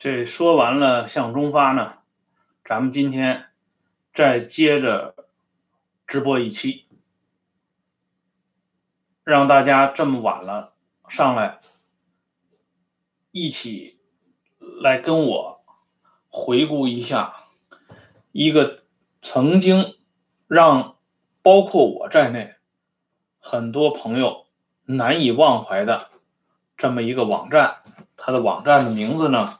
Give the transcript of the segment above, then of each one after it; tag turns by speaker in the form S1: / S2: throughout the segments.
S1: 这说完了向忠发呢，咱们今天再接着直播一期，让大家这么晚了上来一起来跟我回顾一下一个曾经让包括我在内很多朋友难以忘怀的这么一个网站，它的网站的名字呢？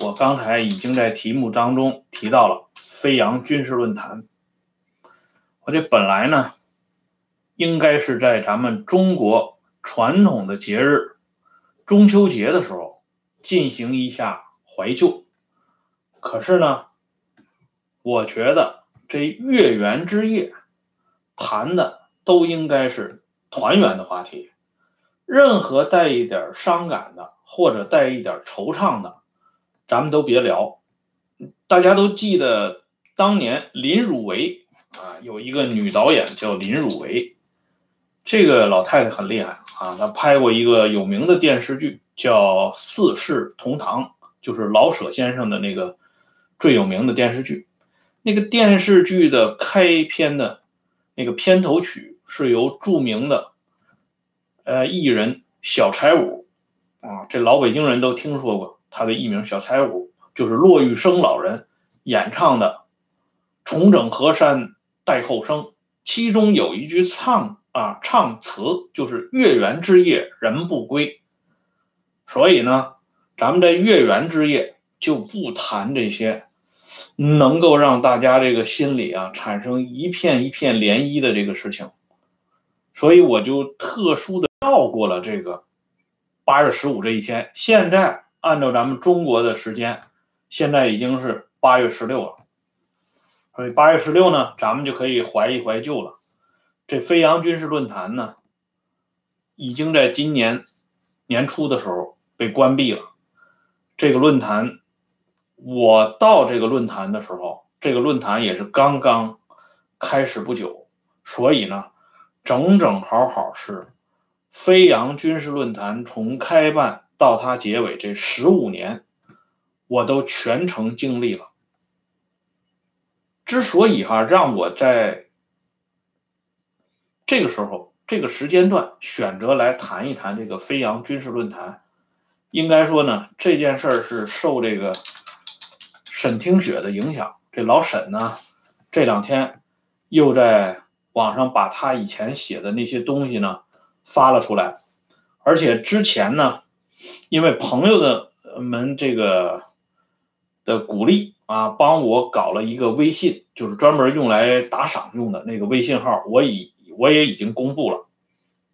S1: 我刚才已经在题目当中提到了飞扬军事论坛。我这本来呢，应该是在咱们中国传统的节日中秋节的时候进行一下怀旧。可是呢，我觉得这月圆之夜谈的都应该是团圆的话题，任何带一点伤感的或者带一点惆怅的。咱们都别聊，大家都记得当年林汝为啊，有一个女导演叫林汝为，这个老太太很厉害啊，她拍过一个有名的电视剧叫《四世同堂》，就是老舍先生的那个最有名的电视剧。那个电视剧的开篇的那个片头曲是由著名的呃艺人小柴武啊，这老北京人都听说过。他的艺名小柴武，就是骆玉笙老人演唱的《重整河山待后生》，其中有一句唱啊唱词就是“月圆之夜人不归”，所以呢，咱们在月圆之夜就不谈这些能够让大家这个心里啊产生一片一片涟漪的这个事情，所以我就特殊的绕过了这个八月十五这一天，现在。按照咱们中国的时间，现在已经是八月十六了，所以八月十六呢，咱们就可以怀一怀旧了。这飞扬军事论坛呢，已经在今年年初的时候被关闭了。这个论坛，我到这个论坛的时候，这个论坛也是刚刚开始不久，所以呢，整整好好是飞扬军事论坛从开办。到它结尾这十五年，我都全程经历了。之所以哈让我在这个时候这个时间段选择来谈一谈这个飞扬军事论坛，应该说呢，这件事儿是受这个沈听雪的影响。这老沈呢，这两天又在网上把他以前写的那些东西呢发了出来，而且之前呢。因为朋友的们这个的鼓励啊，帮我搞了一个微信，就是专门用来打赏用的那个微信号，我已我也已经公布了，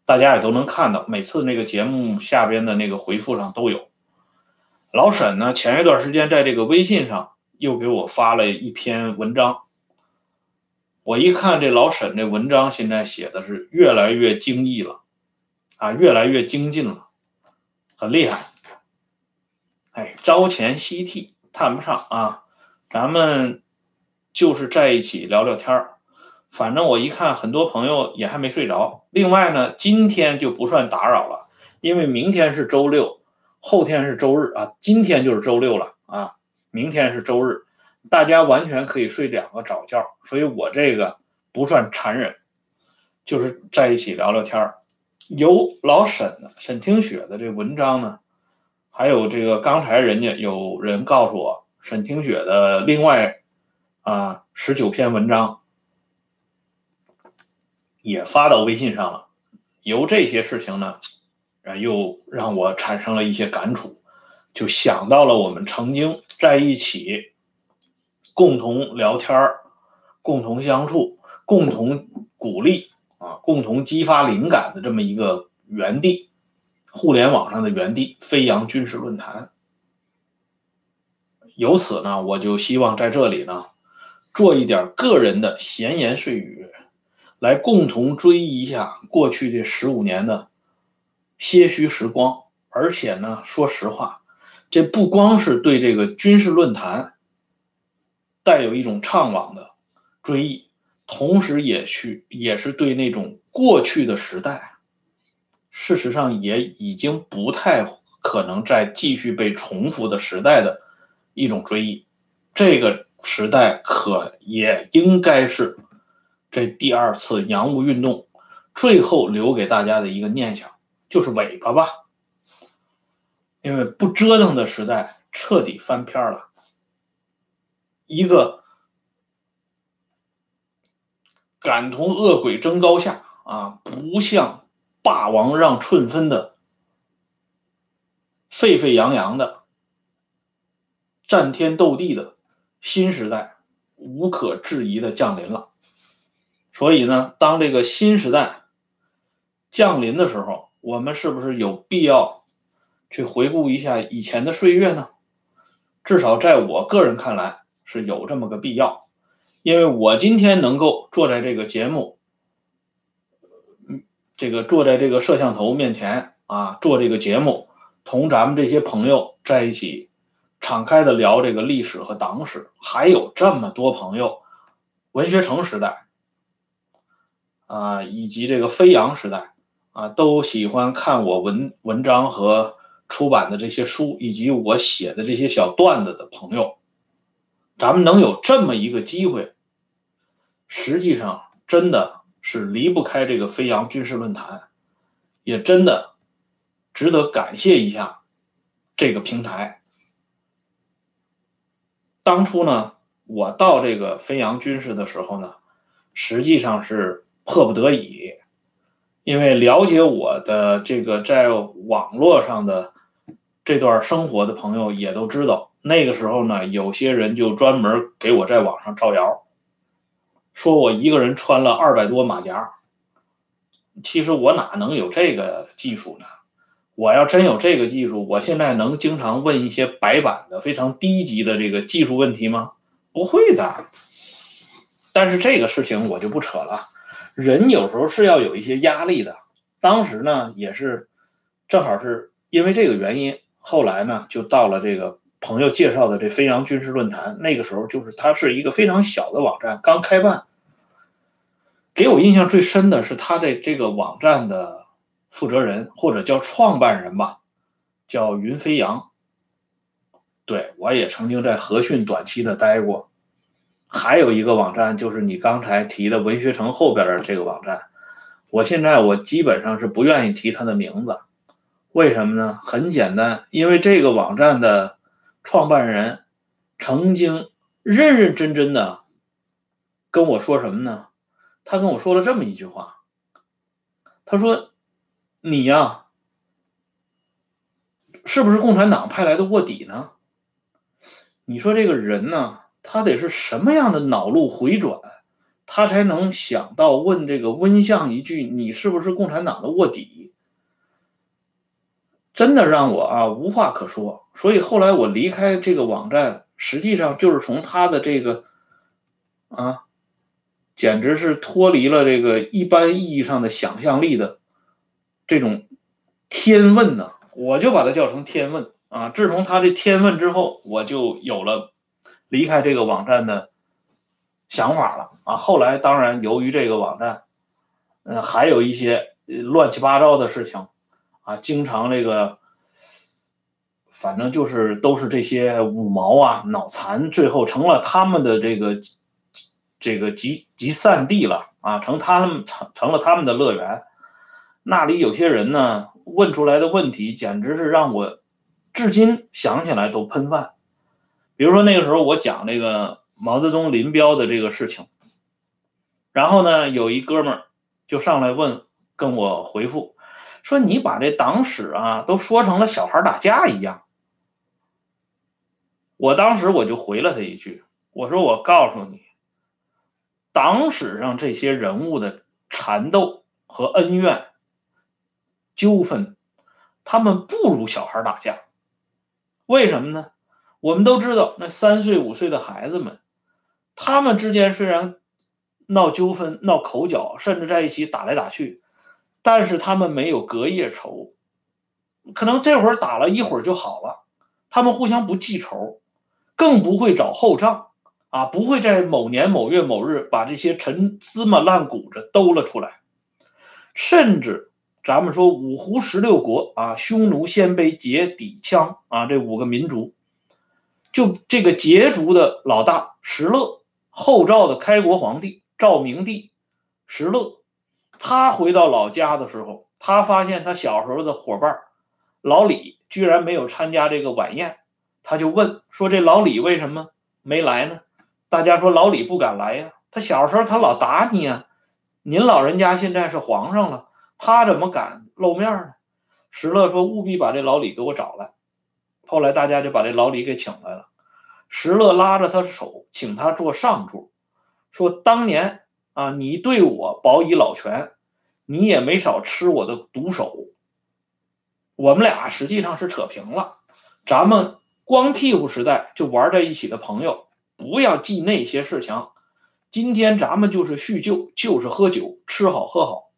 S1: 大家也都能看到，每次那个节目下边的那个回复上都有。老沈呢，前一段时间在这个微信上又给我发了一篇文章，我一看这老沈这文章，现在写的是越来越精益了，啊，越来越精进了。很厉害，哎，朝前夕替谈不上啊，咱们就是在一起聊聊天儿。反正我一看，很多朋友也还没睡着。另外呢，今天就不算打扰了，因为明天是周六，后天是周日啊，今天就是周六了啊，明天是周日，大家完全可以睡两个早觉。所以我这个不算残忍，就是在一起聊聊天儿。有老沈沈听雪的这文章呢，还有这个刚才人家有人告诉我沈听雪的另外啊十九篇文章也发到微信上了。由这些事情呢，啊又让我产生了一些感触，就想到了我们曾经在一起共同聊天、共同相处、共同鼓励。啊，共同激发灵感的这么一个园地，互联网上的园地，飞扬军事论坛。由此呢，我就希望在这里呢，做一点个人的闲言碎语，来共同追忆一下过去这十五年的些许时光。而且呢，说实话，这不光是对这个军事论坛带有一种怅惘的追忆。同时，也去也是对那种过去的时代，事实上也已经不太可能再继续被重复的时代的一种追忆。这个时代可也应该是这第二次洋务运动最后留给大家的一个念想，就是尾巴吧。因为不折腾的时代彻底翻篇了，一个敢同恶鬼争高下啊，不像霸王让寸分的沸沸扬扬的战天斗地的新时代，无可置疑的降临了。所以呢，当这个新时代降临的时候，我们是不是有必要？去回顾一下以前的岁月呢？至少在我个人看来是有这么个必要，因为我今天能够坐在这个节目，这个坐在这个摄像头面前啊，做这个节目，同咱们这些朋友在一起，敞开的聊这个历史和党史，还有这么多朋友，文学城时代啊，以及这个飞扬时代啊，都喜欢看我文文章和。出版的这些书，以及我写的这些小段子的朋友，咱们能有这么一个机会，实际上真的是离不开这个飞扬军事论坛，也真的值得感谢一下这个平台。当初呢，我到这个飞扬军事的时候呢，实际上是迫不得已，因为了解我的这个在网络上的。这段生活的朋友也都知道，那个时候呢，有些人就专门给我在网上造谣，说我一个人穿了二百多马甲。其实我哪能有这个技术呢？我要真有这个技术，我现在能经常问一些白板的非常低级的这个技术问题吗？不会的。但是这个事情我就不扯了，人有时候是要有一些压力的。当时呢，也是正好是因为这个原因。后来呢，就到了这个朋友介绍的这飞扬军事论坛。那个时候，就是它是一个非常小的网站，刚开办。给我印象最深的是他的这个网站的负责人或者叫创办人吧，叫云飞扬。对我也曾经在和讯短期的待过。还有一个网站就是你刚才提的文学城后边的这个网站，我现在我基本上是不愿意提他的名字。为什么呢？很简单，因为这个网站的创办人曾经认认真真的跟我说什么呢？他跟我说了这么一句话，他说：“你呀，是不是共产党派来的卧底呢？你说这个人呢，他得是什么样的脑路回转，他才能想到问这个温相一句：你是不是共产党的卧底？”真的让我啊无话可说，所以后来我离开这个网站，实际上就是从他的这个啊，简直是脱离了这个一般意义上的想象力的这种天问呢，我就把它叫成天问啊。自从他这天问之后，我就有了离开这个网站的想法了啊。后来当然由于这个网站，嗯，还有一些乱七八糟的事情。啊，经常这个，反正就是都是这些五毛啊、脑残，最后成了他们的这个这个集集散地了啊，成他们成成了他们的乐园。那里有些人呢，问出来的问题简直是让我至今想起来都喷饭。比如说那个时候我讲这个毛泽东林彪的这个事情，然后呢，有一哥们儿就上来问，跟我回复。说你把这党史啊都说成了小孩打架一样，我当时我就回了他一句，我说我告诉你，党史上这些人物的缠斗和恩怨纠纷，他们不如小孩打架，为什么呢？我们都知道，那三岁五岁的孩子们，他们之间虽然闹纠纷、闹口角，甚至在一起打来打去。但是他们没有隔夜仇，可能这会儿打了一会儿就好了。他们互相不记仇，更不会找后账啊！不会在某年某月某日把这些陈芝麻烂谷子兜了出来。甚至咱们说五胡十六国啊，匈奴、鲜卑、羯、氐、羌啊，这五个民族，就这个羯族的老大石勒，后赵的开国皇帝赵明帝石勒，他回到老家的时候，他发现他小时候的伙伴老李居然没有参加这个晚宴，他就问说：“这老李为什么没来呢？”大家说：“老李不敢来呀，他小时候他老打你呀。您老人家现在是皇上了，他怎么敢露面呢？”石勒说：“务必把这老李给我找来。”后来大家就把这老李给请来了。石勒拉着他的手，请他坐上座，说：“当年啊，你对我保以老拳，你也没少吃我的毒手。我们俩实际上是扯平了。咱们光屁股时代就玩在一起的朋友，不要记那些事情。今天咱们就是叙旧，就是喝酒，吃好喝好。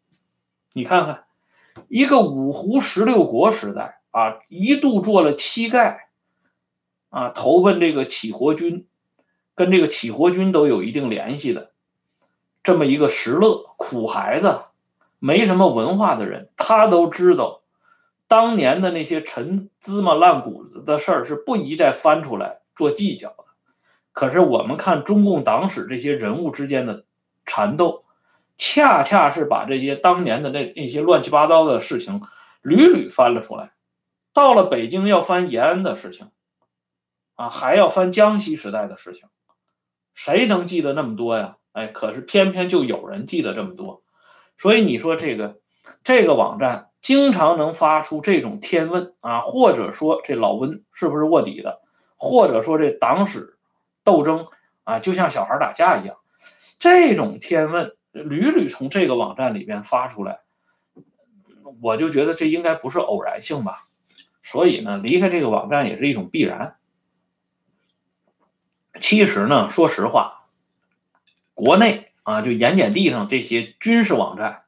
S1: 你看看，一个五胡十六国时代啊，一度做了乞丐。”啊，投奔这个乞活军，跟这个乞活军都有一定联系的，这么一个石勒苦孩子，没什么文化的人，他都知道当年的那些陈芝麻烂谷子的事儿是不宜再翻出来做计较的。可是我们看中共党史这些人物之间的缠斗，恰恰是把这些当年的那那些乱七八糟的事情屡屡翻了出来。到了北京要翻延安的事情。啊，还要翻江西时代的事情，谁能记得那么多呀？哎，可是偏偏就有人记得这么多，所以你说这个这个网站经常能发出这种天问啊，或者说这老温是不是卧底的，或者说这党史斗争啊，就像小孩打架一样，这种天问屡屡从这个网站里边发出来，我就觉得这应该不是偶然性吧。所以呢，离开这个网站也是一种必然。其实呢，说实话，国内啊，就盐碱地上这些军事网站，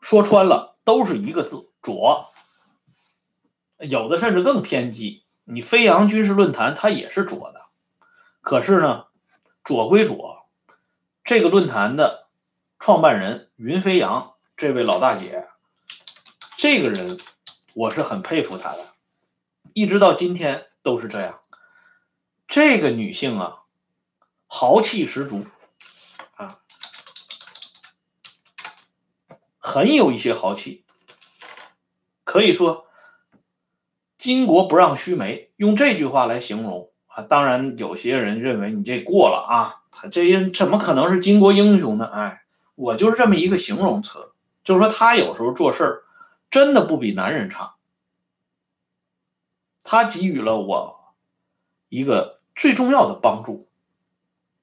S1: 说穿了都是一个字“左”，有的甚至更偏激。你飞扬军事论坛它也是左的，可是呢，左归左，这个论坛的创办人云飞扬这位老大姐，这个人我是很佩服他的，一直到今天都是这样。这个女性啊，豪气十足，啊，很有一些豪气，可以说“巾帼不让须眉”，用这句话来形容啊。当然，有些人认为你这过了啊，他这人怎么可能是巾帼英雄呢？哎，我就是这么一个形容词，就是说他有时候做事儿真的不比男人差，他给予了我一个。最重要的帮助，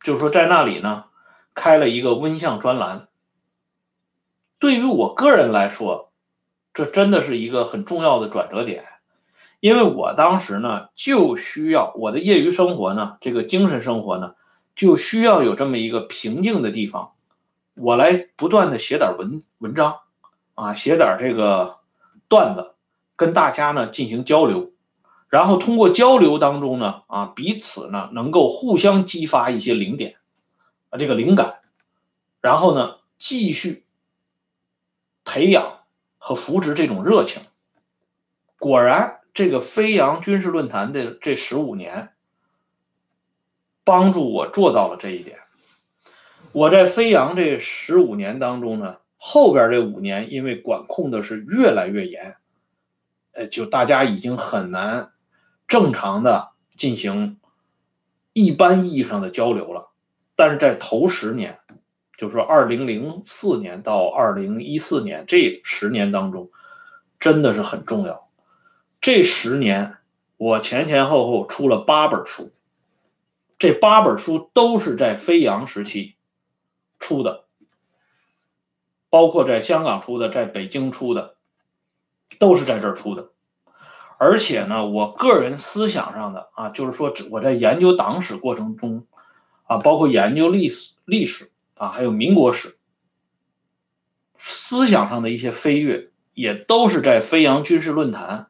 S1: 就是说在那里呢，开了一个温相专栏。对于我个人来说，这真的是一个很重要的转折点，因为我当时呢就需要我的业余生活呢，这个精神生活呢，就需要有这么一个平静的地方，我来不断的写点文文章，啊，写点这个段子，跟大家呢进行交流。然后通过交流当中呢，啊，彼此呢能够互相激发一些灵点，啊，这个灵感，然后呢继续培养和扶植这种热情。果然，这个飞扬军事论坛的这十五年，帮助我做到了这一点。我在飞扬这十五年当中呢，后边这五年因为管控的是越来越严，呃，就大家已经很难。正常的进行一般意义上的交流了，但是在头十年，就是说二零零四年到二零一四年这十年当中，真的是很重要。这十年我前前后后出了八本书，这八本书都是在飞扬时期出的，包括在香港出的，在北京出的，都是在这儿出的。而且呢，我个人思想上的啊，就是说我在研究党史过程中，啊，包括研究历史、历史啊，还有民国史，思想上的一些飞跃，也都是在飞扬军事论坛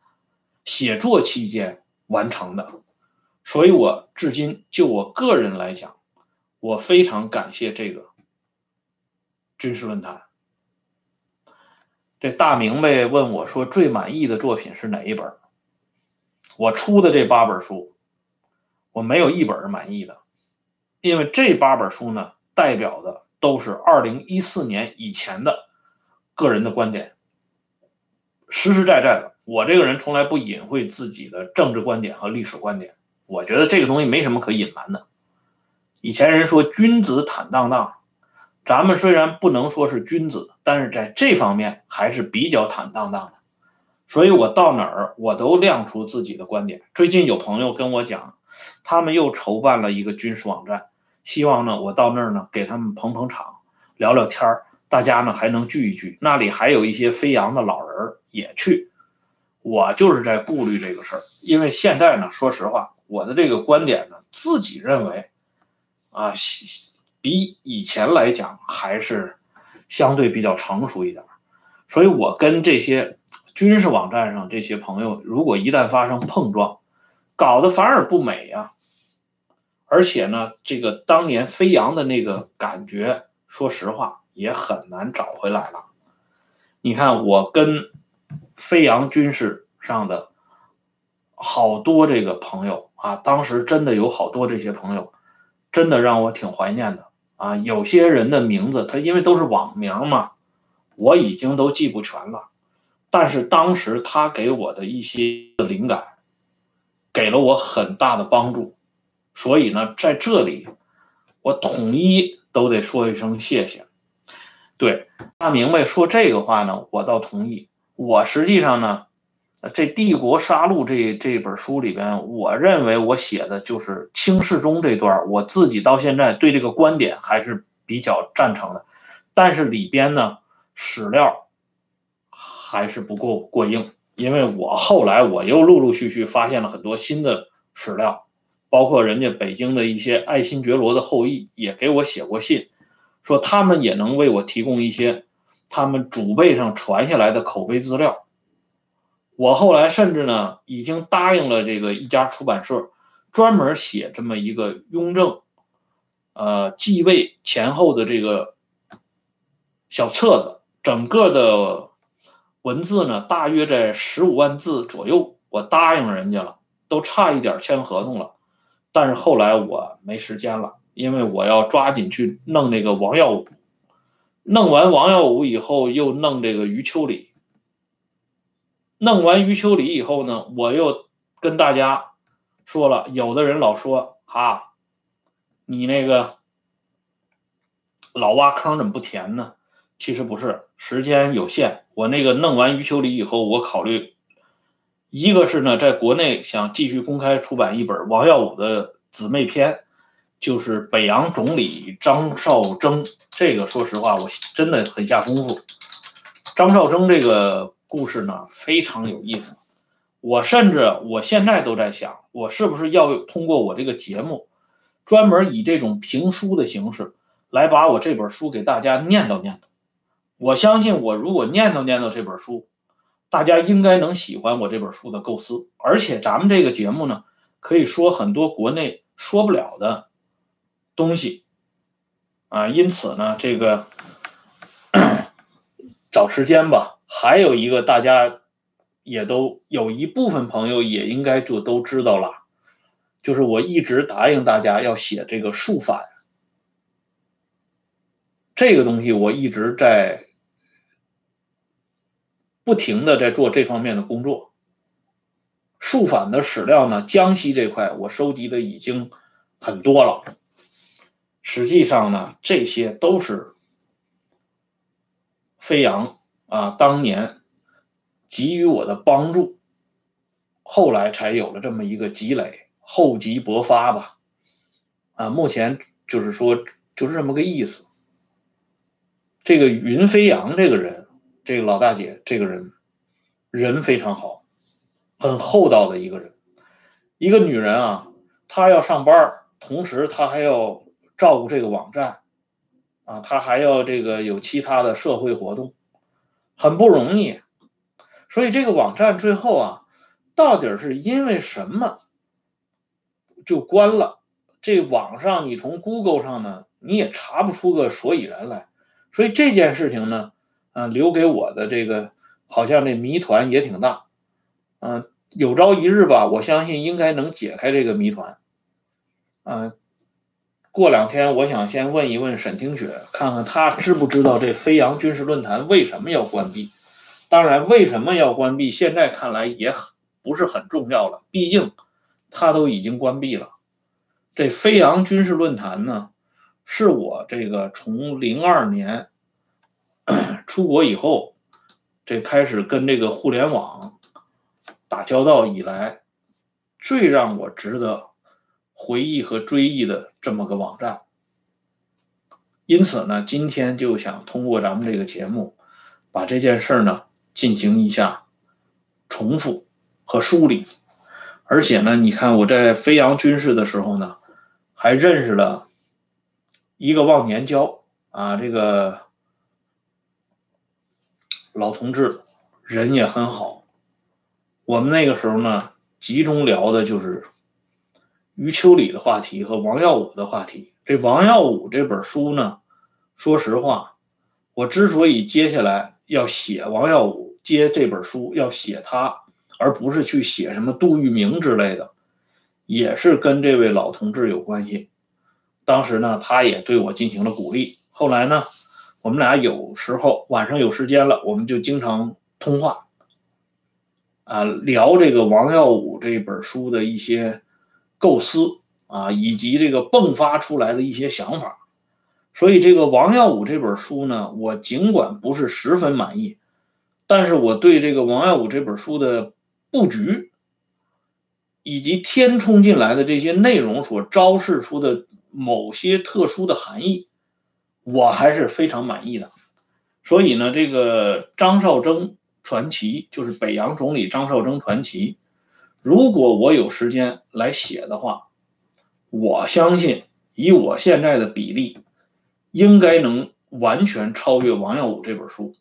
S1: 写作期间完成的。所以，我至今就我个人来讲，我非常感谢这个军事论坛。这大明白问我说，最满意的作品是哪一本？我出的这八本书，我没有一本满意的，因为这八本书呢，代表的都是二零一四年以前的个人的观点，实实在在的。我这个人从来不隐晦自己的政治观点和历史观点，我觉得这个东西没什么可隐瞒的。以前人说君子坦荡荡，咱们虽然不能说是君子，但是在这方面还是比较坦荡荡的。所以我到哪儿我都亮出自己的观点。最近有朋友跟我讲，他们又筹办了一个军事网站，希望呢我到那儿呢给他们捧捧场，聊聊天儿，大家呢还能聚一聚。那里还有一些飞扬的老人也去。我就是在顾虑这个事儿，因为现在呢，说实话，我的这个观点呢，自己认为。啊，比以前来讲还是相对比较成熟一点，所以我跟这些军事网站上这些朋友，如果一旦发生碰撞，搞得反而不美呀。而且呢，这个当年飞扬的那个感觉，说实话也很难找回来了。你看，我跟飞扬军事上的好多这个朋友啊，当时真的有好多这些朋友。真的让我挺怀念的啊！有些人的名字，他因为都是网名嘛，我已经都记不全了。但是当时他给我的一些灵感，给了我很大的帮助。所以呢，在这里，我统一都得说一声谢谢。对大明白说这个话呢，我倒同意。我实际上呢。这《帝国杀戮》这这本书里边，我认为我写的就是清世宗这段，我自己到现在对这个观点还是比较赞成的，但是里边呢史料还是不够过硬，因为我后来我又陆陆续续发现了很多新的史料，包括人家北京的一些爱新觉罗的后裔也给我写过信，说他们也能为我提供一些他们祖辈上传下来的口碑资料。我后来甚至呢，已经答应了这个一家出版社，专门写这么一个雍正，呃继位前后的这个小册子，整个的文字呢，大约在十五万字左右。我答应人家了，都差一点签合同了，但是后来我没时间了，因为我要抓紧去弄那个王耀武，弄完王耀武以后，又弄这个余秋里。弄完余秋里以后呢，我又跟大家说了，有的人老说啊，你那个老挖坑怎么不填呢？其实不是，时间有限。我那个弄完余秋里以后，我考虑，一个是呢，在国内想继续公开出版一本王耀武的姊妹篇，就是北洋总理张绍征。这个说实话，我真的很下功夫。张绍征这个。故事呢非常有意思，我甚至我现在都在想，我是不是要通过我这个节目，专门以这种评书的形式来把我这本书给大家念叨念叨。我相信，我如果念叨念叨这本书，大家应该能喜欢我这本书的构思。而且咱们这个节目呢，可以说很多国内说不了的东西啊。因此呢，这个 找时间吧。还有一个，大家也都有一部分朋友也应该就都知道了，就是我一直答应大家要写这个术法，这个东西我一直在不停的在做这方面的工作。竖反的史料呢，江西这块我收集的已经很多了，实际上呢，这些都是飞扬。啊，当年给予我的帮助，后来才有了这么一个积累，厚积薄发吧。啊，目前就是说，就是这么个意思。这个云飞扬这个人，这个老大姐这个人，人非常好，很厚道的一个人。一个女人啊，她要上班，同时她还要照顾这个网站，啊，她还要这个有其他的社会活动。很不容易，所以这个网站最后啊，到底是因为什么就关了？这网上你从 Google 上呢，你也查不出个所以然来。所以这件事情呢，嗯，留给我的这个好像这谜团也挺大。嗯，有朝一日吧，我相信应该能解开这个谜团。嗯，过两天我想先问一问沈清雪，看看他知不知道这飞扬军事论坛为什么要关闭。当然，为什么要关闭，现在看来也很不是很重要了，毕竟他都已经关闭了。这飞扬军事论坛呢，是我这个从零二年出国以后，这开始跟这个互联网打交道以来，最让我值得回忆和追忆的这么个网站。因此呢，今天就想通过咱们这个节目，把这件事呢进行一下重复和梳理。而且呢，你看我在飞扬军事的时候呢。还认识了一个忘年交啊，这个老同志人也很好。我们那个时候呢，集中聊的就是余秋里的话题和王耀武的话题。这王耀武这本书呢，说实话，我之所以接下来要写王耀武，接这本书要写他，而不是去写什么杜聿明之类的。也是跟这位老同志有关系。当时呢，他也对我进行了鼓励。后来呢，我们俩有时候晚上有时间了，我们就经常通话，啊，聊这个王耀武这本书的一些构思啊，以及这个迸发出来的一些想法。所以，这个王耀武这本书呢，我尽管不是十分满意，但是我对这个王耀武这本书的布局。以及填充进来的这些内容所昭示出的某些特殊的含义，我还是非常满意的。所以呢，这个张绍征传奇就是北洋总理张绍征传奇。如果我有时间来写的话，我相信以我现在的比例，应该能完全超越王耀武这本书。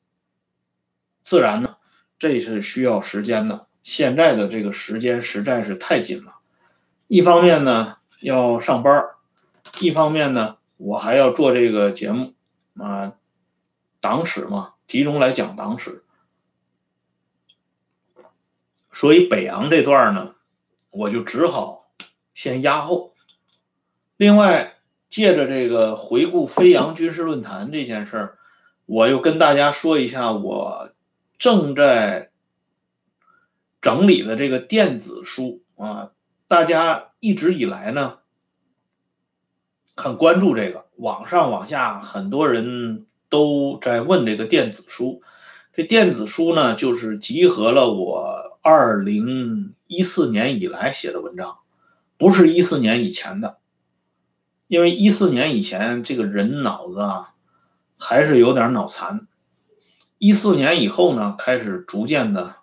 S1: 自然呢，这是需要时间的。现在的这个时间实在是太紧了，一方面呢要上班一方面呢我还要做这个节目啊，党史嘛，集中来讲党史，所以北洋这段呢，我就只好先压后。另外，借着这个回顾飞扬军事论坛这件事儿，我又跟大家说一下，我正在。整理的这个电子书啊，大家一直以来呢很关注这个，网上网下很多人都在问这个电子书。这电子书呢，就是集合了我二零一四年以来写的文章，不是一四年以前的，因为一四年以前这个人脑子啊还是有点脑残，一四年以后呢，开始逐渐的。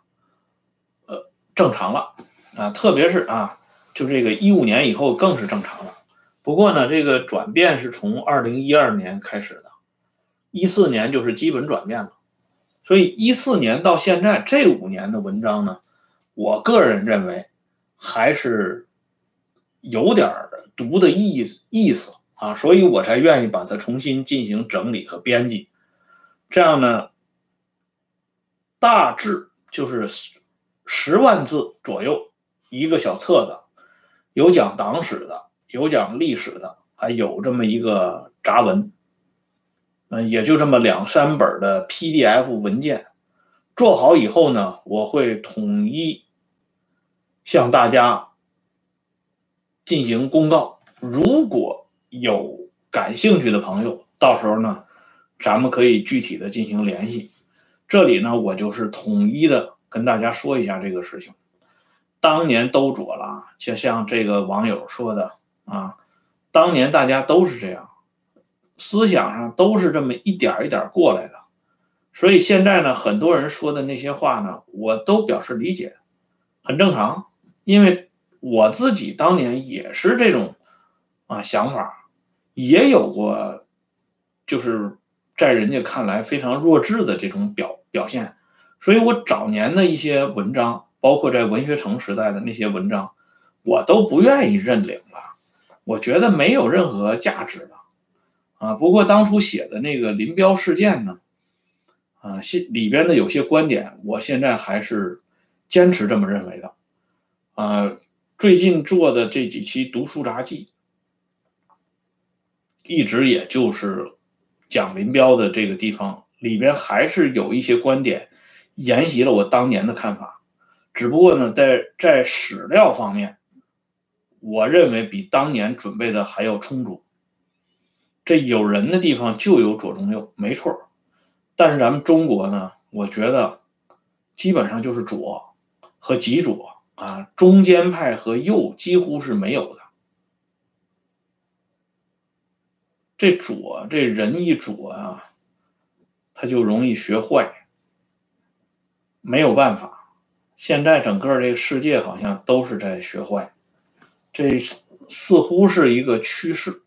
S1: 呃正常了啊，特别是啊，就这个一五年以后更是正常了。不过呢，这个转变是从二零一二年开始的，一四年就是基本转变了。所以一四年到现在这五年的文章呢，我个人认为还是有点读的意思意思啊，所以我才愿意把它重新进行整理和编辑。这样呢，大致就是。十万字左右一个小册子，有讲党史的，有讲历史的，还有这么一个杂文，嗯，也就这么两三本的 PDF 文件。做好以后呢，我会统一向大家进行公告。如果有感兴趣的朋友，到时候呢，咱们可以具体的进行联系。这里呢，我就是统一的。跟大家说一下这个事情，当年都左了，就像这个网友说的啊，当年大家都是这样，思想上都是这么一点一点过来的，所以现在呢，很多人说的那些话呢，我都表示理解，很正常，因为我自己当年也是这种啊想法，也有过，就是在人家看来非常弱智的这种表表现。所以，我早年的一些文章，包括在文学城时代的那些文章，我都不愿意认领了。我觉得没有任何价值了，啊。不过当初写的那个林彪事件呢，啊，里边的有些观点，我现在还是坚持这么认为的，啊。最近做的这几期读书杂记，一直也就是讲林彪的这个地方里边，还是有一些观点沿袭了我当年的看法，只不过呢，在在史料方面，我认为比当年准备的还要充足。这有人的地方就有左中右，没错。但是咱们中国呢，我觉得基本上就是左和极左啊，中间派和右几乎是没有的。这左这人一左啊，他就容易学坏，没有办法。现在整个这个世界好像都是在学坏，这似乎是一个趋势。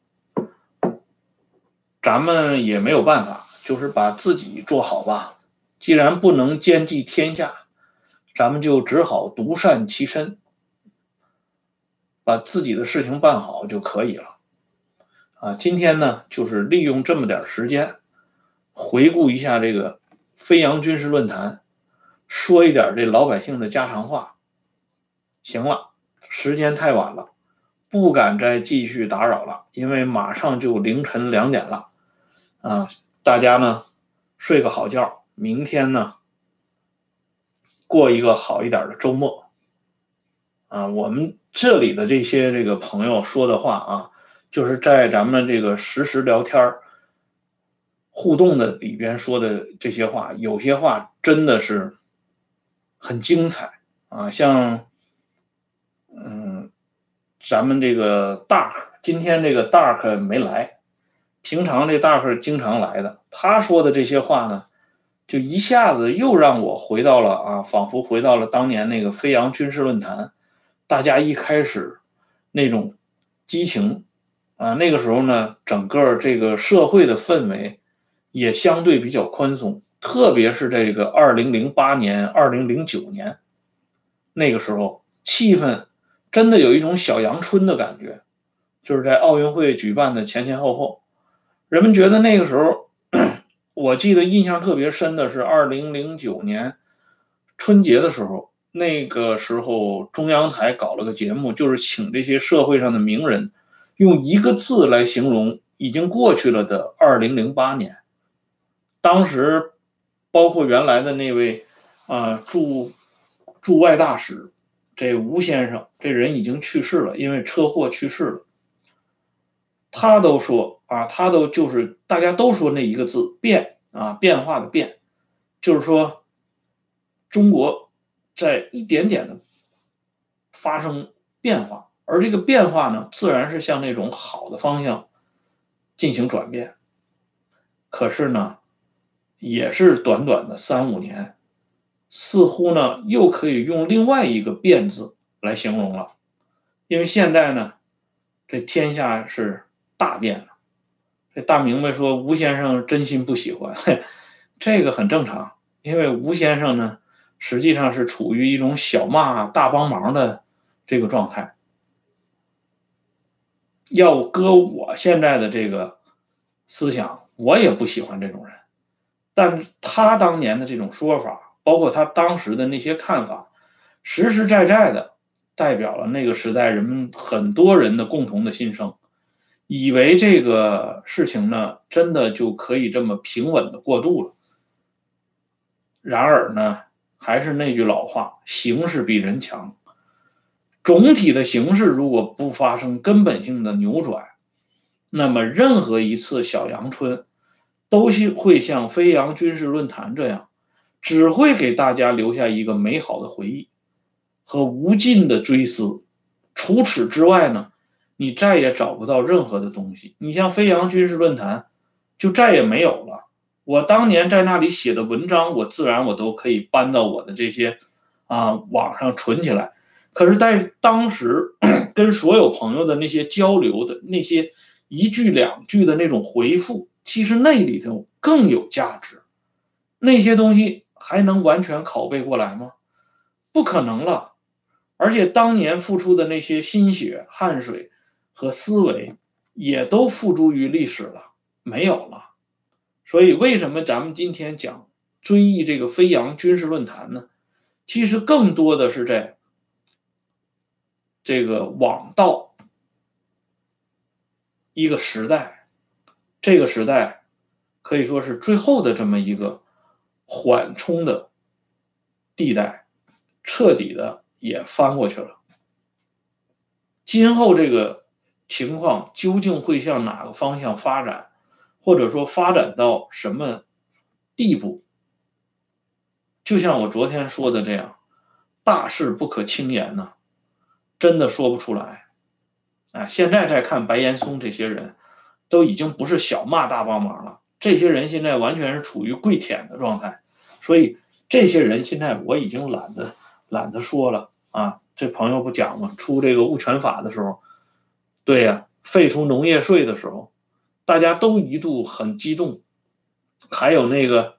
S1: 咱们也没有办法，就是把自己做好吧。既然不能兼济天下，咱们就只好独善其身，把自己的事情办好就可以了。啊，今天呢，就是利用这么点时间，回顾一下这个飞扬军事论坛，说一点这老百姓的家常话。行了，时间太晚了，不敢再继续打扰了，因为马上就凌晨两点了。啊，大家呢睡个好觉，明天呢过一个好一点的周末。啊，我们这里的这些这个朋友说的话啊。就是在咱们这个实时聊天互动的里边说的这些话，有些话真的是很精彩啊！像，嗯，咱们这个 Dark 今天这个 Dark 没来，平常这 Dark 经常来的，他说的这些话呢，就一下子又让我回到了啊，仿佛回到了当年那个飞扬军事论坛，大家一开始那种激情。啊，那个时候呢，整个这个社会的氛围也相对比较宽松，特别是这个二零零八年、二零零九年，那个时候气氛真的有一种小阳春的感觉，就是在奥运会举办的前前后后，人们觉得那个时候，我记得印象特别深的是二零零九年春节的时候，那个时候中央台搞了个节目，就是请这些社会上的名人。用一个字来形容已经过去了的二零零八年，当时包括原来的那位啊驻驻外大使这吴先生，这人已经去世了，因为车祸去世了。他都说啊，他都就是大家都说那一个字变啊，变化的变，就是说中国在一点点的发生变化。而这个变化呢，自然是向那种好的方向进行转变。可是呢，也是短短的三五年，似乎呢又可以用另外一个“变”字来形容了。因为现在呢，这天下是大变了。这大明白说吴先生真心不喜欢，这个很正常。因为吴先生呢，实际上是处于一种小骂大帮忙的这个状态。要搁我现在的这个思想，我也不喜欢这种人。但他当年的这种说法，包括他当时的那些看法，实实在在的代表了那个时代人们很多人的共同的心声，以为这个事情呢，真的就可以这么平稳的过渡了。然而呢，还是那句老话，形势比人强。总体的形势如果不发生根本性的扭转，那么任何一次小阳春，都是会像飞扬军事论坛这样，只会给大家留下一个美好的回忆和无尽的追思。除此之外呢，你再也找不到任何的东西。你像飞扬军事论坛，就再也没有了。我当年在那里写的文章，我自然我都可以搬到我的这些啊网上存起来。可是，在当时跟所有朋友的那些交流的那些一句两句的那种回复，其实那里头更有价值。那些东西还能完全拷贝过来吗？不可能了。而且当年付出的那些心血、汗水和思维，也都付诸于历史了，没有了。所以，为什么咱们今天讲追忆这个飞扬军事论坛呢？其实更多的是在。这个网道一个时代这个时代可以说是最后的这么一个缓冲的地带，彻底的也翻过去了。今后这个情况究竟会向哪个方向发展，或者说发展到什么地步？就像我昨天说的这样，大事不可轻言呐，真的说不出来。啊，现在再看白岩松这些人，都已经不是小骂大帮忙了。这些人现在完全是处于跪舔的状态，所以这些人现在我已经懒得懒得说了啊。这朋友不讲吗？出这个物权法的时候，对呀，废除农业税的时候，大家都一度很激动。还有那个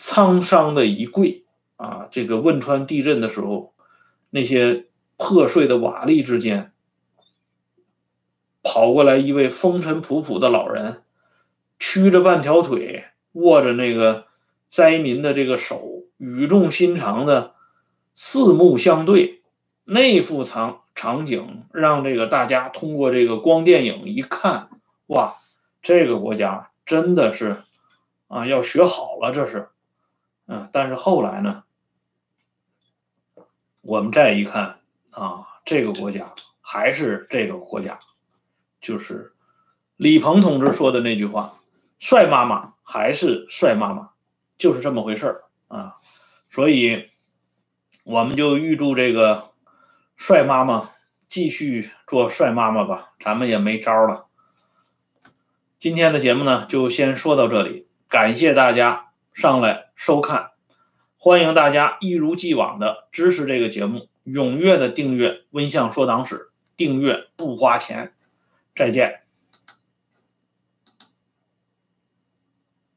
S1: 沧桑的一跪啊，这个汶川地震的时候，那些破碎的瓦砾之间。跑过来一位风尘仆仆的老人，屈着半条腿，握着那个灾民的这个手，语重心长的四目相对，那副场场景让这个大家通过这个光电影一看，哇，这个国家真的是啊，要学好了，这是，嗯，但是后来呢，我们再一看啊，这个国家还是这个国家。就是李鹏同志说的那句话：“帅妈妈还是帅妈妈，就是这么回事啊。”所以，我们就预祝这个帅妈妈继续做帅妈妈吧，咱们也没招了。今天的节目呢，就先说到这里，感谢大家上来收看，欢迎大家一如既往的支持这个节目，踊跃的订阅《温相说党史》，订阅不花钱。再见。